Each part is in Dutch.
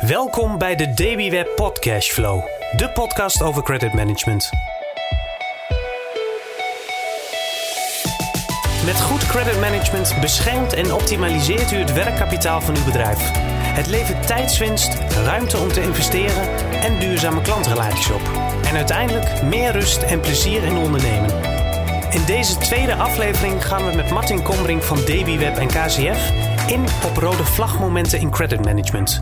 Welkom bij de DBWeb Podcast Flow, de podcast over credit management. Met goed credit management beschermt en optimaliseert u het werkkapitaal van uw bedrijf. Het levert tijdswinst, ruimte om te investeren en duurzame klantrelaties op. En uiteindelijk meer rust en plezier in ondernemen. In deze tweede aflevering gaan we met Martin Kombrink van DBWeb en KCF in op rode vlagmomenten in credit management.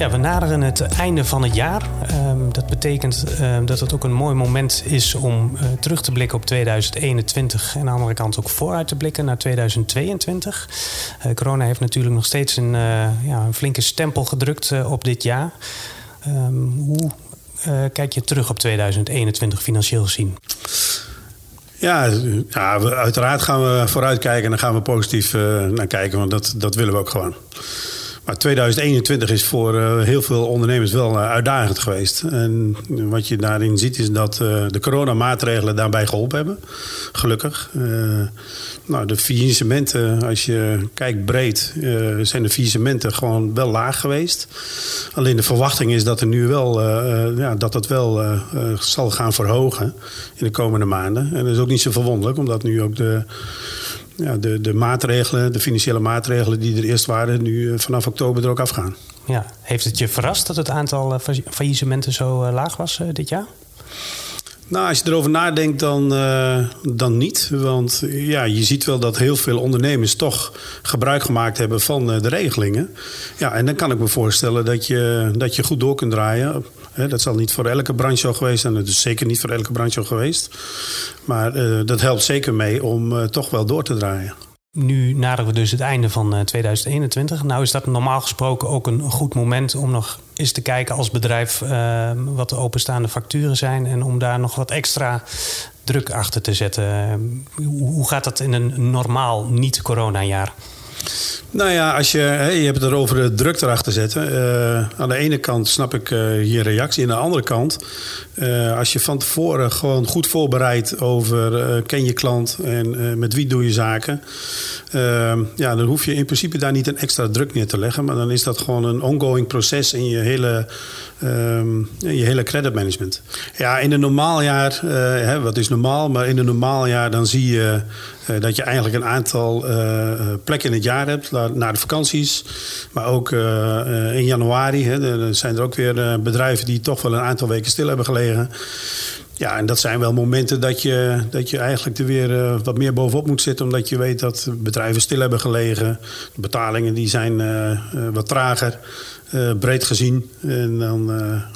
Ja, we naderen het einde van het jaar. Um, dat betekent um, dat het ook een mooi moment is om uh, terug te blikken op 2021 en aan de andere kant ook vooruit te blikken naar 2022. Uh, corona heeft natuurlijk nog steeds een, uh, ja, een flinke stempel gedrukt op dit jaar. Um, hoe kijk je terug op 2021 financieel gezien? Ja, uiteraard gaan we vooruitkijken en dan gaan we positief naar kijken, want dat, dat willen we ook gewoon. Maar 2021 is voor uh, heel veel ondernemers wel uh, uitdagend geweest. En wat je daarin ziet is dat uh, de coronamaatregelen daarbij geholpen hebben. Gelukkig. nou, de faillissementen, als je kijkt breed, zijn de faillissementen gewoon wel laag geweest. Alleen de verwachting is dat er nu wel, ja, dat het wel zal gaan verhogen in de komende maanden. En dat is ook niet zo verwonderlijk, omdat nu ook de ja, de, de maatregelen, de financiële maatregelen die er eerst waren, nu eh, vanaf oktober er ook afgaan. Ja, heeft het je verrast dat het aantal eh, faillissementen zo eh, laag was dit jaar? Nou, als je erover nadenkt, dan, uh, dan niet. Want ja, je ziet wel dat heel veel ondernemers toch gebruik gemaakt hebben van de regelingen. Ja, en dan kan ik me voorstellen dat je, dat je goed door kunt draaien dat zal niet voor elke branche al geweest zijn. Dat is zeker niet voor elke branche al geweest. Maar uh, dat helpt zeker mee om toch wel door te draaien. Nu naderen we dus het einde van 2021. Nou is dat normaal gesproken ook een goed moment om nog eens te kijken als bedrijf uh, wat de openstaande facturen zijn en om daar nog wat extra druk achter te zetten. Hoe gaat dat in een normaal niet-corona-jaar? Nou ja, als je, je hebt het erover de druk erachter zetten. Uh, aan de ene kant snap ik uh, je reactie. Aan de andere kant, uh, als je van tevoren gewoon goed voorbereidt over ken je klant en met wie doe je zaken. ja, dan hoef je in principe daar niet een extra druk neer te leggen. Maar dan is dat gewoon een ongoing proces in je hele, um, je hele credit management. Ja, in een normaal jaar, hè, wat is normaal? Maar in een normaal jaar dan zie je dat je eigenlijk een aantal plekken in het jaar hebt naar de vakanties. Maar ook eh, eh, in januari hè, zijn er ook weer eh, bedrijven die toch wel een aantal weken stil hebben gelegen. Ja, en dat zijn wel momenten dat je, dat je eigenlijk er weer wat meer bovenop moet zitten. Omdat je weet dat bedrijven stil hebben gelegen. De betalingen die zijn wat trager, breed gezien. En dan,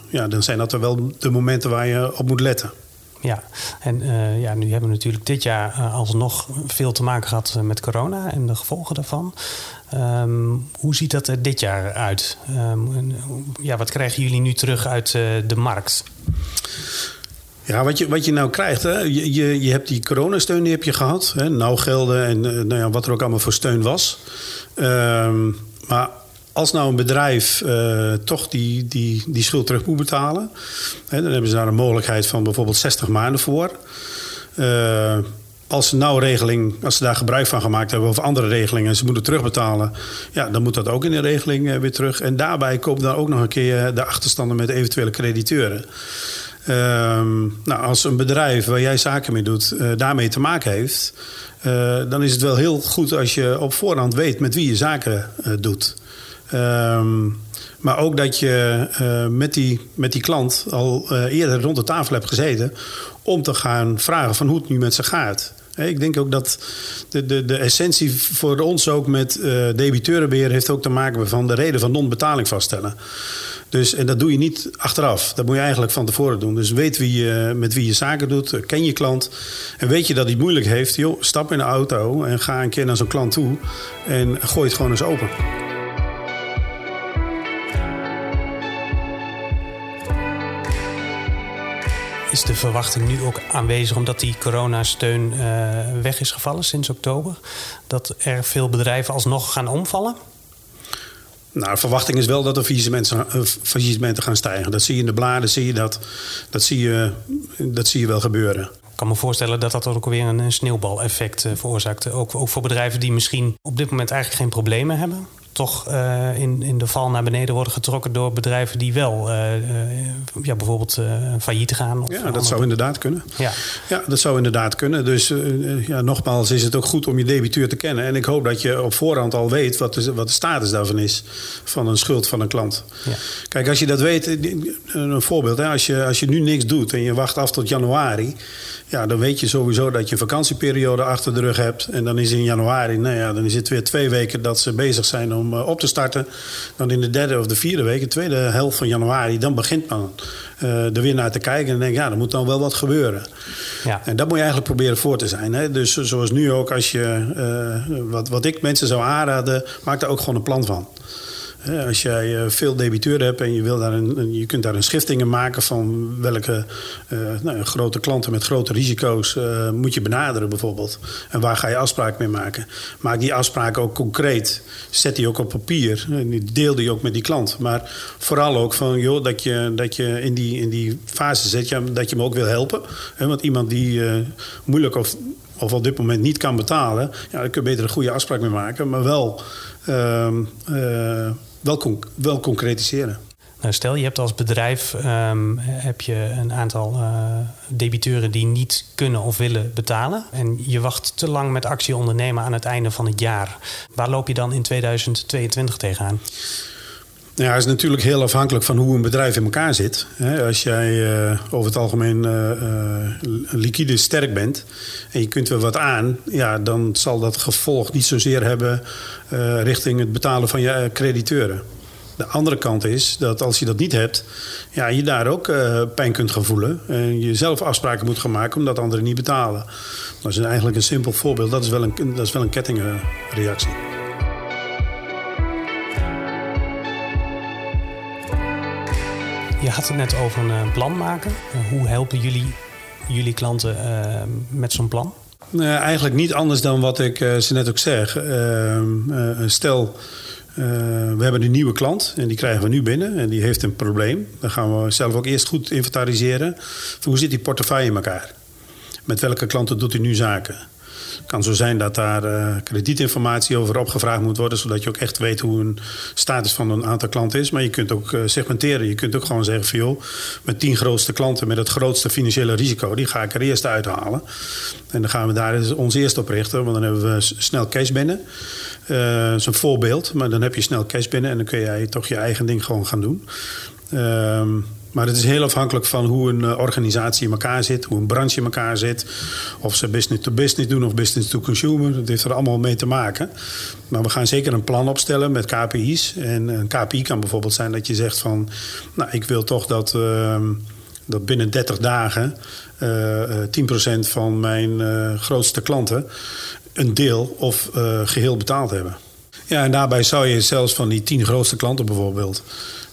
ja, dan zijn dat er wel de momenten waar je op moet letten. Ja, en uh, ja, nu hebben we natuurlijk dit jaar uh, alsnog veel te maken gehad met corona en de gevolgen daarvan. Um, hoe ziet dat er dit jaar uit? Um, ja, wat krijgen jullie nu terug uit de markt? Ja, wat je, wat je nou krijgt, hè? Je, je, je hebt die coronasteun die heb je gehad. Hè? Nou gelden en nou ja, wat er ook allemaal voor steun was. Um, maar als nou een bedrijf uh, toch die, die, die schuld terug moet betalen, hè, dan hebben ze daar een mogelijkheid van bijvoorbeeld 60 maanden voor. Uh, als ze nou regeling, als ze daar gebruik van gemaakt hebben of andere regelingen en ze moeten terugbetalen, ja, dan moet dat ook in de regeling uh, weer terug. En daarbij komt dan ook nog een keer de achterstanden met eventuele crediteuren. Um, nou, als een bedrijf waar jij zaken mee doet, daarmee te maken heeft, dan is het wel heel goed als je op voorhand weet met wie je zaken doet. Um, maar ook dat je uh, met, die, met die klant al uh, eerder rond de tafel hebt gezeten om te gaan vragen van hoe het nu met ze gaat. Ik denk ook dat de, de, de essentie voor ons ook met uh, debiteurenbeheer heeft ook te maken van de reden van non-betaling vaststellen. Dus, en dat doe je niet achteraf. Dat moet je eigenlijk van tevoren doen. Dus weet wie je, met wie je zaken doet. Ken je klant. En weet je dat hij het moeilijk heeft. Joh, stap in de auto en ga een keer naar zo'n klant toe. En gooi het gewoon eens open. Is de verwachting nu ook aanwezig omdat die coronasteun uh, weg is gevallen sinds oktober? Dat er veel bedrijven alsnog gaan omvallen? Nou, de verwachting is wel dat de faillissementen gaan stijgen. Dat zie je in de bladen, zie je dat. Dat zie je, dat zie je wel gebeuren. Ik kan me voorstellen dat dat ook weer een sneeuwbaleffect veroorzaakt. Ook, ook voor bedrijven die misschien op dit moment eigenlijk geen problemen hebben. Toch uh, in, in de val naar beneden worden getrokken door bedrijven die wel uh, ja, bijvoorbeeld failliet gaan. Of ja, dat zou inderdaad kunnen. Ja. ja, dat zou inderdaad kunnen. Dus ja, nogmaals is het ook goed om je debiteur te kennen. En ik hoop dat je op voorhand al weet wat de, wat de status daarvan is van een schuld van een klant. Ja. Kijk, als je dat weet, een voorbeeld, hè, als, je, als je nu niks doet en je wacht af tot januari, ja, dan weet je sowieso dat je vakantieperiode achter de rug hebt. En dan is in januari, nou ja, dan is het weer twee weken dat ze bezig zijn om uh, op te starten. Dan in de derde of de vierde week, de tweede helft van januari, dan begint man er weer naar te kijken. En denk ja, er moet dan wel wat gebeuren. Ja. En dat moet je eigenlijk proberen voor te zijn. Hè? Dus zoals nu ook, als je, uh, wat, wat ik mensen zou aanraden, maak daar ook gewoon een plan van. Als jij eh, veel debiteuren hebt en je, wil daar een, je kunt daar een schifting maken van welke uh, nou, grote klanten met grote risico's uh, moet je benaderen bijvoorbeeld. En waar ga je afspraken mee maken. Maak die afspraken ook concreet. Zet die ook op papier. En deel die ook met die klant. Maar vooral ook van joh, dat je, dat je in, die, in die fase zet ja, dat je hem ook wil helpen. Want iemand die moeilijk of of op dit moment niet kan betalen, ja, daar kun je beter een goede afspraak mee maken. Maar wel uh, wel, concretiseren. Nou, stel, je hebt als bedrijf um, heb je een aantal uh, debiteuren die niet kunnen of willen betalen. En je wacht te lang met actie ondernemen aan het einde van het jaar. Waar loop je dan in 2022 tegenaan? Ja, het is natuurlijk heel afhankelijk van hoe een bedrijf in elkaar zit. Als jij uh, over het algemeen uh, liquide sterk bent en je kunt wel wat aan, ja, dan zal dat gevolg niet zozeer hebben richting het betalen van je crediteuren. De andere kant is dat als je dat niet hebt, ja, je daar ook pijn kunt gaan voelen. En je zelf afspraken moet gaan maken omdat anderen niet betalen. Dat is eigenlijk een simpel voorbeeld. Dat is wel een, dat is wel een kettingreactie. Je had het net over een eh, plan maken. Eh, hoe helpen jullie jullie klanten eh, met zo'n plan? Eigenlijk niet anders dan wat ik ze net ook zeg. Ehm, stel, we hebben een nieuwe klant en die krijgen we nu binnen en die heeft een probleem. Dan gaan we zelf ook eerst goed inventariseren. Hoe zit die portefeuille in elkaar? Met welke klanten doet u nu zaken? Het kan zo zijn dat daar uh, kredietinformatie over opgevraagd moet worden, zodat je ook echt weet hoe een status van een aantal klanten is. Maar je kunt ook uh, segmenteren. Je kunt ook gewoon zeggen van joh, mijn tien grootste klanten met het grootste financiële risico, die ga ik er eerst uithalen. En dan gaan we daar ons eerst op richten, want dan hebben we snel cash binnen. Uh, dat is een voorbeeld, maar dan heb je snel cash binnen en dan kun jij toch je eigen ding gewoon gaan doen. Ehm, maar het is heel afhankelijk van hoe een eh, organisatie in elkaar zit, hoe een branche in elkaar zit. Of ze business to business doen of business to consumer. Dat heeft er allemaal mee te maken. Maar we gaan zeker een plan opstellen met KPI's. En een KPI kan bijvoorbeeld zijn dat je zegt van, nou ik wil toch dat, uh, dat binnen 30 dagen uh, uh, 10% van mijn grootste klanten een deel of geheel betaald hebben. Ja, en daarbij zou je zelfs van die 10 grootste klanten bijvoorbeeld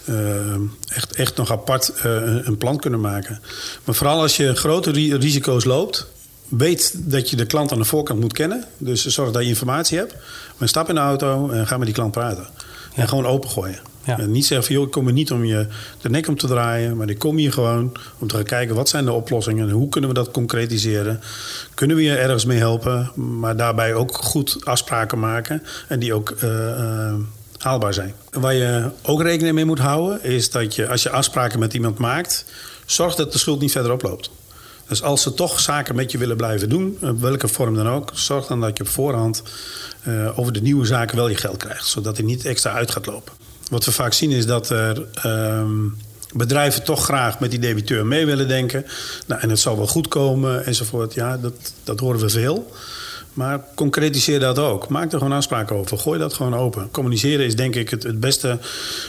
uh, echt, echt nog apart uh, een plan kunnen maken. Maar vooral als je grote risico's loopt, weet dat je de klant aan de voorkant moet kennen. Dus zorg dat je informatie hebt. Maar stap in de auto en ga met die klant praten. En gewoon opengooien. Ja. En niet zeggen van, joh, ik kom er niet om je de nek om te draaien. Maar ik kom hier gewoon om te gaan kijken wat zijn de oplossingen. En hoe kunnen we dat concretiseren. Kunnen we je ergens mee helpen. Maar daarbij ook goed afspraken maken. En die ook... Uh, haalbaar zijn. Waar je ook rekening mee moet houden, is dat je als je afspraken met iemand maakt, zorg dat de schuld niet verder oploopt. Dus als ze toch zaken met je willen blijven doen, op welke vorm dan ook, zorg dan dat je op voorhand uh, over de nieuwe zaken wel je geld krijgt, zodat hij niet extra uit gaat lopen. Wat we vaak zien is dat er uh, bedrijven toch graag met die debiteur mee willen denken. Nou, en het zal wel goed komen enzovoort. Ja, dat, dat horen we veel. Maar concretiseer dat ook. Maak er gewoon afspraken over. Gooi dat gewoon open. Communiceren is denk ik het, het beste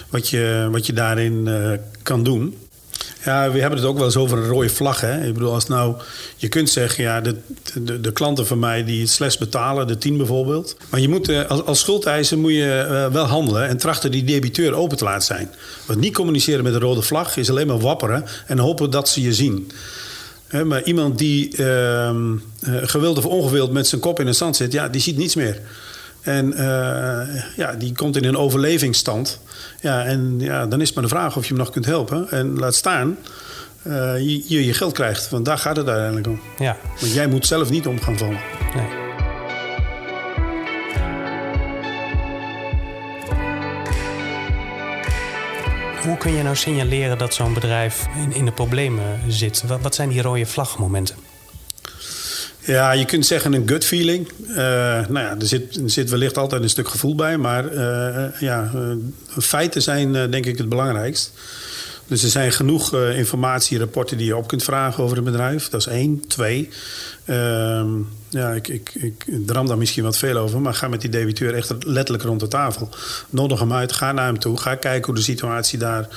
wat je, wat je daarin uh, kan doen. Ja, we hebben het ook wel eens over een rode vlag. Hè? Ik bedoel, als nou, je kunt zeggen, ja, de, de, de klanten van mij die het slechts betalen, de tien bijvoorbeeld. Maar je moet, uh, als, als schuldeiser moet je uh, wel handelen en trachten die debiteur open te laten zijn. Want niet communiceren met een rode vlag is alleen maar wapperen en hopen dat ze je zien maar iemand die uh, gewild of ongewild met zijn kop in het zand zit, ja, die ziet niets meer. En uh, ja, die komt in een overlevingsstand. Ja, en ja, dan is het maar de vraag of je hem nog kunt helpen. En laat staan, uh, je, je, je geld krijgt. Want daar gaat het uiteindelijk om. Ja. Want jij moet zelf niet om gaan vallen. Hoe kun je nou signaleren dat zo'n bedrijf in, in de problemen zit? Wat, zijn die rode vlagmomenten? Ja, je kunt zeggen een gut feeling. Uh, nou ja, er zit, er zit wellicht altijd een stuk gevoel bij. Maar uh, ja, uh, feiten zijn denk ik het belangrijkst. Dus er zijn genoeg informatie, rapporten die je op kunt vragen over een bedrijf. Dat is één. Twee, ehm, ja, ik, ik, ik dram daar misschien wat veel over, maar ga met die debiteur echt letterlijk rond de tafel. Nodig hem uit, ga naar hem toe, ga kijken hoe de situatie daar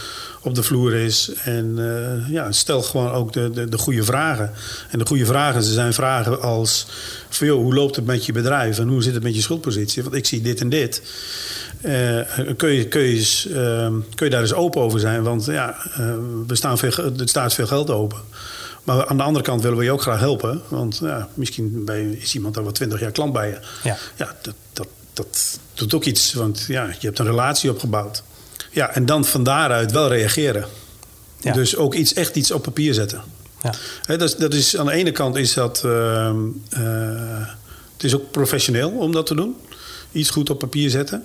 op de vloer is. En uh, ja, stel gewoon ook de, de, de, goede vragen. En de goede vragen ze zijn vragen als: van, joh, hoe loopt het met je bedrijf en hoe zit het met je schuldpositie? Want ik zie dit en dit. Uh, kun, je, kun, je uh, kun je daar eens open over zijn? Want ja, er, staan veel, er staat veel geld open. Maar aan de andere kant willen we je ook graag helpen. Want ja, misschien bij, is iemand al wat twintig jaar klant bij je. Ja, ja dat, dat, dat doet ook iets. Want ja, je hebt een relatie opgebouwd. Ja, en dan van daaruit wel reageren. Ja. Dus ook iets, echt iets op papier zetten. Ja. He, dat, is, dat is, aan de ene kant is dat... Uh, uh, het is ook professioneel om dat te doen. Iets goed op papier zetten.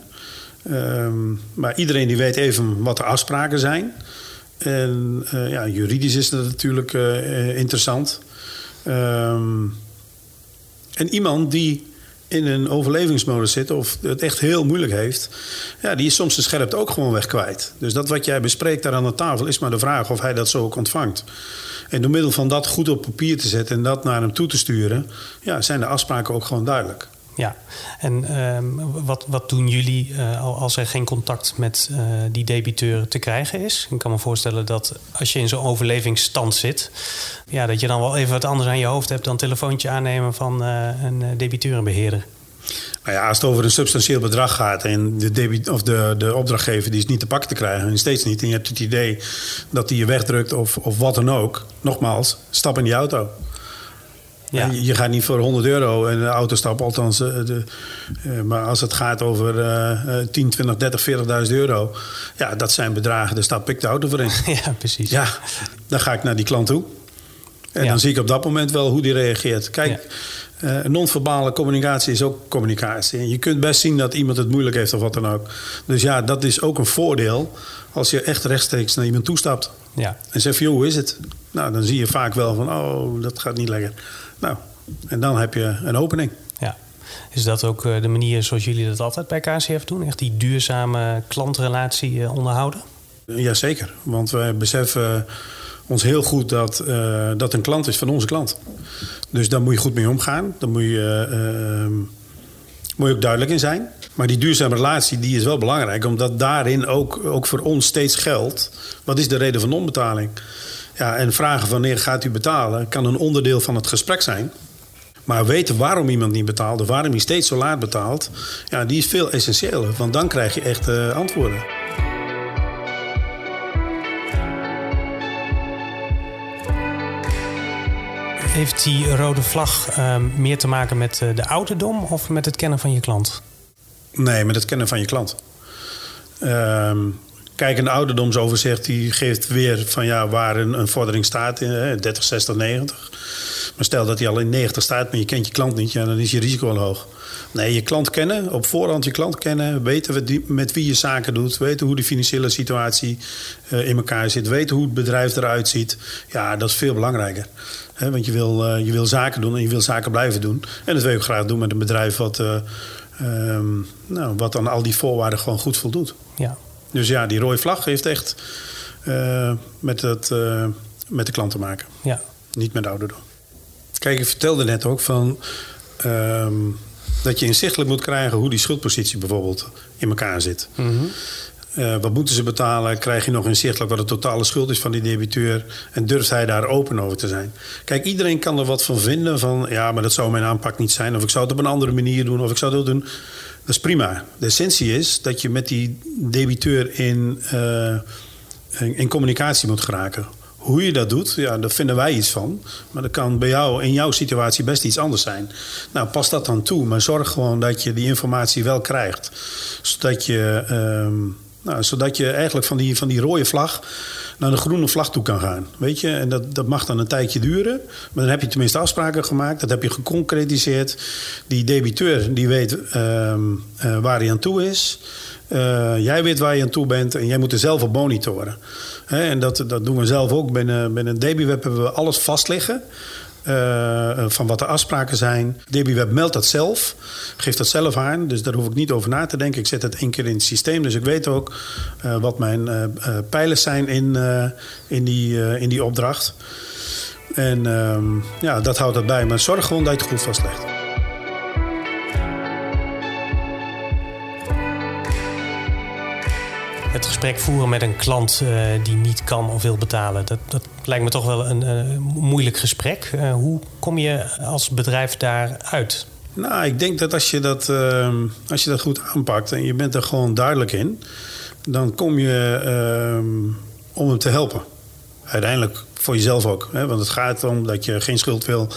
Um, maar iedereen die weet even wat de afspraken zijn. En uh, ja, juridisch is dat natuurlijk uh, interessant. Um, en iemand die in een overlevingsmodus zit of het echt heel moeilijk heeft, ja, die is soms de scherpte ook gewoon weg kwijt. Dus dat wat jij bespreekt daar aan de tafel is maar de vraag of hij dat zo ook ontvangt. En door middel van dat goed op papier te zetten en dat naar hem toe te sturen, ja, zijn de afspraken ook gewoon duidelijk. Ja, en um, wat, wat doen jullie uh, als er geen contact met uh, die debiteur te krijgen is? Ik kan me voorstellen dat als je in zo'n overlevingsstand zit, ja, dat je dan wel even wat anders aan je hoofd hebt dan een telefoontje aannemen van uh, een debiteurenbeheerder. Nou ja, als het over een substantieel bedrag gaat en de, debit, of de, de opdrachtgever die is niet te pakken te krijgen, en steeds niet, en je hebt het idee dat hij je wegdrukt of, of wat dan ook, nogmaals, stap in die auto. Ja. Je, gaat niet voor 100 euro in de auto stappen, althans. Uh, de, uh, maar als het gaat over uh, 10, 20, 30, 40.000 euro. Ja, dat zijn bedragen, daar stap ik de auto voor in. ja, precies. Ja, dan ga ik naar die klant toe. En ja. dan zie ik op dat moment wel hoe die reageert. Kijk, ja. non-verbale communicatie is ook communicatie. En je kunt best zien dat iemand het moeilijk heeft of wat dan ook. Dus ja, dat is ook een voordeel als je echt rechtstreeks naar iemand toestapt. Ja. En zegt van, joh, hoe is het? Nou, dan zie je vaak wel van, oh, dat gaat niet lekker. Nou, en dan heb je een opening. Ja. Is dat ook de manier zoals jullie dat altijd bij KCF doen? Echt die duurzame klantrelatie onderhouden? Jazeker, want wij beseffen ons heel goed dat, uh, dat een klant is van onze klant. Dus daar moet je goed mee omgaan. Daar moet je, uh, moet je ook duidelijk in zijn. Maar die duurzame relatie die is wel belangrijk, omdat daarin ook, ook voor ons steeds geldt. Wat is de reden van onbetaling? Ja, en vragen wanneer gaat u betalen kan een onderdeel van het gesprek zijn. Maar weten waarom iemand niet betaalt of waarom hij steeds zo laat betaalt, ja, die is veel essentiëler. Want dan krijg je echt uh, antwoorden. Heeft die rode vlag uh, meer te maken met uh, de ouderdom of met het kennen van je klant? Nee, met het kennen van je klant. Uh, kijk, een ouderdomsoverzicht die geeft weer van ja, waar een, vordering staat in 30, 60, 90. Maar stel dat hij al in 90 staat, maar je kent je klant niet, ja, dan is je risico al hoog. Nee, je klant kennen, op voorhand je klant kennen, weten met wie je zaken doet, weten hoe de financiële situatie uh, in elkaar zit, weten hoe het bedrijf eruit ziet. Ja, dat is veel belangrijker. Want je wil, uh, je wil zaken doen en je wil zaken blijven doen. En dat wil je ook graag doen met een bedrijf wat, uh, nou, wat aan al die voorwaarden gewoon goed voldoet. Ja. Dus ja, die rode vlag heeft echt met, het, met de klant te maken. Ja. Niet met de ouderdom. Kijk, ik vertelde net ook van. Um, dat je inzichtelijk moet krijgen hoe die schuldpositie bijvoorbeeld in elkaar zit. Mm -hmm. uh, wat moeten ze betalen? Krijg je nog inzichtelijk wat de totale schuld is van die debiteur? En durft hij daar open over te zijn? Kijk, iedereen kan er wat van vinden. Van ja, maar dat zou mijn aanpak niet zijn. Of ik zou het op een andere manier doen. Of ik zou dat doen. Dat is prima. De essentie is dat je met die debiteur in, uh, in, in communicatie moet geraken. Hoe je dat doet, ja, daar vinden wij iets van. Maar dat kan bij jou in jouw situatie best iets anders zijn. Nou, pas dat dan toe. Maar zorg gewoon dat je die informatie wel krijgt. Zodat je, um, nou, zodat je eigenlijk van die, van die rode vlag naar de groene vlag toe kan gaan. Weet je, en dat, dat mag dan een tijdje duren. Maar dan heb je tenminste afspraken gemaakt. Dat heb je geconcretiseerd. Die debiteur die weet um, uh, waar hij aan toe is. jij weet waar je aan toe bent en jij moet er zelf op monitoren. en dat, dat doen we zelf ook. Binnen, binnen DebiWeb hebben we alles vast liggen. Uh, van wat de afspraken zijn. DebiWeb meldt dat zelf, geeft dat zelf aan. Dus daar hoef ik niet over na te denken. Ik zet het één keer in het systeem. Dus ik weet ook uh, wat mijn uh, pijlers zijn in, in, die, in die opdracht. En ehm, ja, dat houdt het bij. Maar zorg gewoon dat je het goed vastlegt. Het gesprek voeren met een klant uh, die niet kan of wil betalen. Dat, dat lijkt me toch wel een uh, moeilijk gesprek. Uh, hoe kom je als bedrijf daaruit? Nou, ik denk dat als je dat, ehm, als je dat goed aanpakt en je bent er gewoon duidelijk in, dan kom je ehm, om hem te helpen. Uiteindelijk voor jezelf ook. Hè? Want het gaat om dat je geen schuld wil.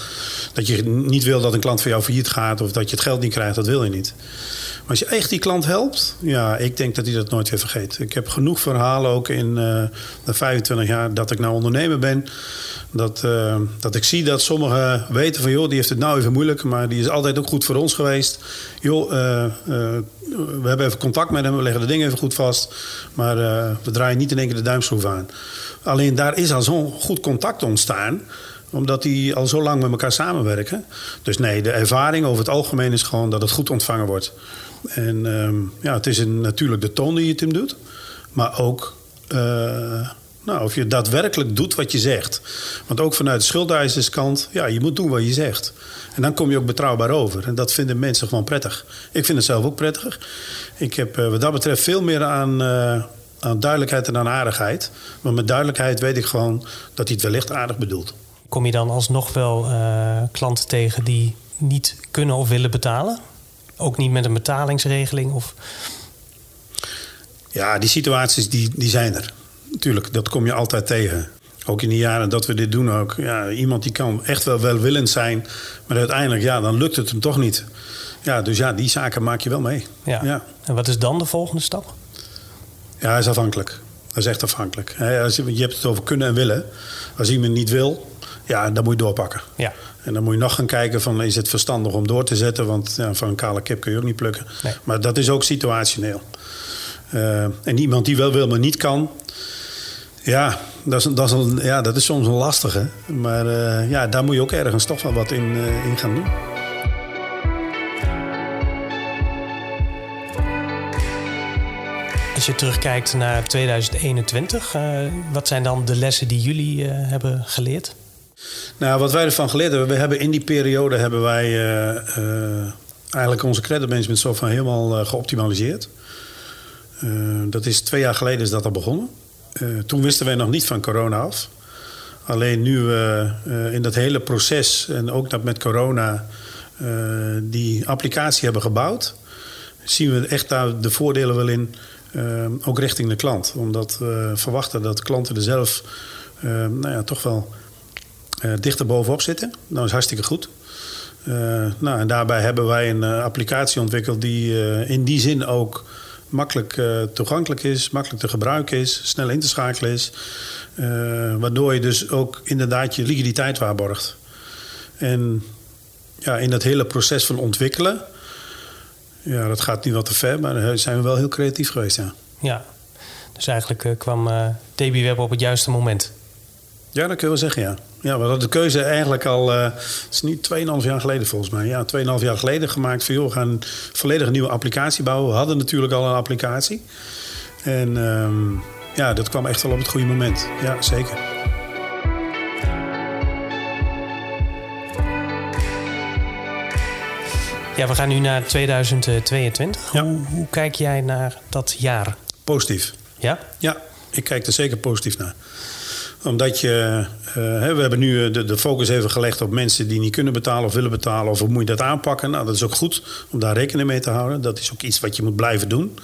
Dat je niet wil dat een klant voor jou failliet gaat of dat je het geld niet krijgt. Dat wil je niet. Als je echt die klant helpt, ja, ik denk dat hij dat nooit weer vergeet. Ik heb genoeg verhalen ook in uh, de 25 jaar dat ik nou ondernemer ben. Dat, uh, dat ik zie dat sommigen weten van, joh, die heeft het nou even moeilijk, maar die is altijd ook goed voor ons geweest. Joh, uh, we hebben even contact met hem, we leggen de dingen even goed vast. Maar we draaien niet in één keer de duimschroef aan. Alleen daar is al zo'n goed contact ontstaan omdat die al zo lang met elkaar samenwerken. Dus nee, de ervaring over het algemeen is gewoon dat het goed ontvangen wordt. En ehm, ja, het is een, natuurlijk de toon die je het hem doet. Maar ook uh, nou, of je daadwerkelijk doet wat je zegt. Want ook vanuit de schuldeiserskant, ja, je moet doen wat je zegt. En dan kom je ook betrouwbaar over. En dat vinden mensen gewoon prettig. Ik vind het zelf ook prettig. Ik heb uh, wat dat betreft veel meer aan, uh, aan duidelijkheid en aan aardigheid. Maar met duidelijkheid weet ik gewoon dat hij het wellicht aardig bedoelt. Kom je dan alsnog wel klanten tegen die niet kunnen of willen betalen? Ook niet met een betalingsregeling? Of... Ja, die situaties die, die zijn er. Natuurlijk, dat kom je altijd tegen. Ook in de jaren dat we dit doen ook. Ja, iemand die kan echt wel welwillend zijn. Maar uiteindelijk, ja, dan lukt het hem toch niet. Ja, dus ja, die zaken maak je wel mee. Ja. ja. En wat is dan de volgende stap? Ja, dat is afhankelijk. Dat is echt afhankelijk. Je hebt het over kunnen en willen. Als iemand niet wil, ja, dan moet je doorpakken. Ja. En dan moet je nog gaan kijken van is het verstandig om door te zetten. Want ja, van een kale kip kun je ook niet plukken. Nee. Maar dat is ook situationeel. Uh, en iemand die wel wil, maar niet kan. Ja, dat is, dat is, een, ja, dat is soms een lastige. Maar uh, ja, daar moet je ook ergens toch wel wat in, uh, in gaan doen. Als je terugkijkt naar 2021, wat zijn dan de lessen die jullie hebben geleerd? Nou, wat wij ervan geleerd hebben, we hebben in die periode hebben wij uh, uh, eigenlijk onze credit management software helemaal uh, geoptimaliseerd. dat is twee jaar geleden is dat al begonnen. toen wisten wij nog niet van corona af. Alleen nu in dat hele proces en ook dat met corona die applicatie hebben gebouwd, zien we echt daar de voordelen wel in, ook richting de klant. Omdat we verwachten dat klanten er zelf nou ja, toch wel dichter bovenop zitten. Dat is hartstikke goed. Uh, nou, en daarbij hebben wij een uh, applicatie ontwikkeld die in die zin ook makkelijk toegankelijk is, makkelijk te gebruiken is, snel in te schakelen is. waardoor je dus ook inderdaad je liquiditeit waarborgt. En ja, in dat hele proces van ontwikkelen, ja, dat gaat nu wat te ver, maar daar zijn we wel heel creatief geweest. Ja, ja. dus eigenlijk kwam DBWeb op het juiste moment. Ja, dat kun je wel zeggen, ja. Ja, we hadden de keuze eigenlijk al, uh, het is nu 2,5 jaar geleden volgens mij. Ja, 2,5 jaar geleden gemaakt van joh, we gaan een volledig nieuwe applicatie bouwen. We hadden natuurlijk al een applicatie. En um, ja, dat kwam echt wel op het goede moment. Ja, zeker. Ja, we gaan nu naar 2022. Ja. Hoe, hoe kijk jij naar dat jaar? Positief. Ja? Ja, ik kijk er zeker positief naar omdat je, uh, we hebben nu de, de, focus even gelegd op mensen die niet kunnen betalen of willen betalen. Of hoe moet je dat aanpakken? Nou, dat is ook goed om daar rekening mee te houden. Dat is ook iets wat je moet blijven doen.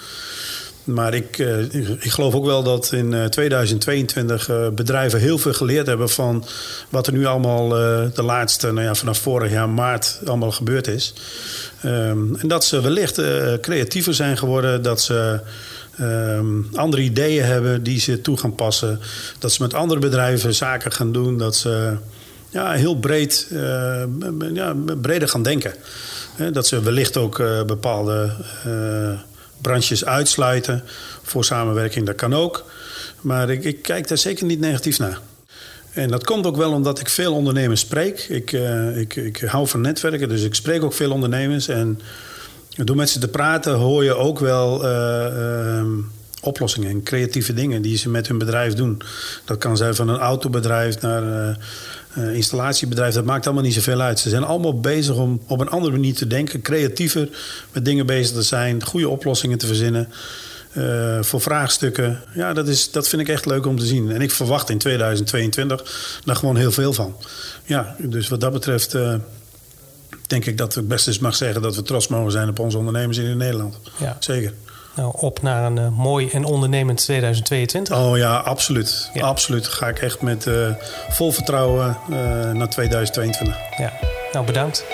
Maar ik, uh, ik geloof ook wel dat in 2022 uh, bedrijven heel veel geleerd hebben van wat er nu allemaal de laatste, nou ja, vanaf vorig jaar maart allemaal gebeurd is. Um, en dat ze wellicht creatiever zijn geworden, dat ze um, andere ideeën hebben die ze toe gaan passen. Dat ze met andere bedrijven zaken gaan doen. Dat ze ja, heel breed, uh, ja, breder gaan denken. dat ze wellicht ook uh, bepaalde uh, branches uitsluiten voor samenwerking, dat kan ook. Maar ik, ik kijk daar zeker niet negatief naar. En dat komt ook wel omdat ik veel ondernemers spreek. Ik, ik, ik hou van netwerken, dus ik spreek ook veel ondernemers. En door met ze te praten hoor je ook wel uh, uh, oplossingen en creatieve dingen die ze met hun bedrijf doen. Dat kan zijn van een autobedrijf naar een uh, installatiebedrijf. Dat maakt allemaal niet zoveel uit. Ze zijn allemaal bezig om op een andere manier te denken, creatiever met dingen bezig te zijn, goede oplossingen te verzinnen. Voor vraagstukken. Ja, dat, is, dat vind ik echt leuk om te zien. En ik verwacht in 2022 daar gewoon heel veel van. Ja, dus wat dat betreft denk ik dat ik best eens mag zeggen dat we trots mogen zijn op onze ondernemers in Nederland. Ja. Zeker. Nou, op naar een uh, mooi en ondernemend 2022. Oh ja, absoluut. Ja. Absoluut. Ga ik echt met vol vertrouwen naar 2022. Ja, nou bedankt.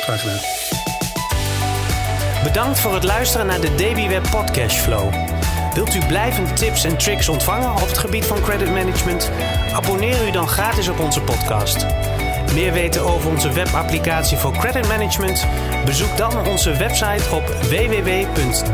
Graag gedaan. Bedankt voor het luisteren naar de DBWeb Podcast Flow. Wilt u blijvend tips en tricks ontvangen op het gebied van credit management? Abonneer u dan gratis op onze podcast. Meer weten over onze webapplicatie voor credit management? Bezoek dan onze website op www.dbweb.nl.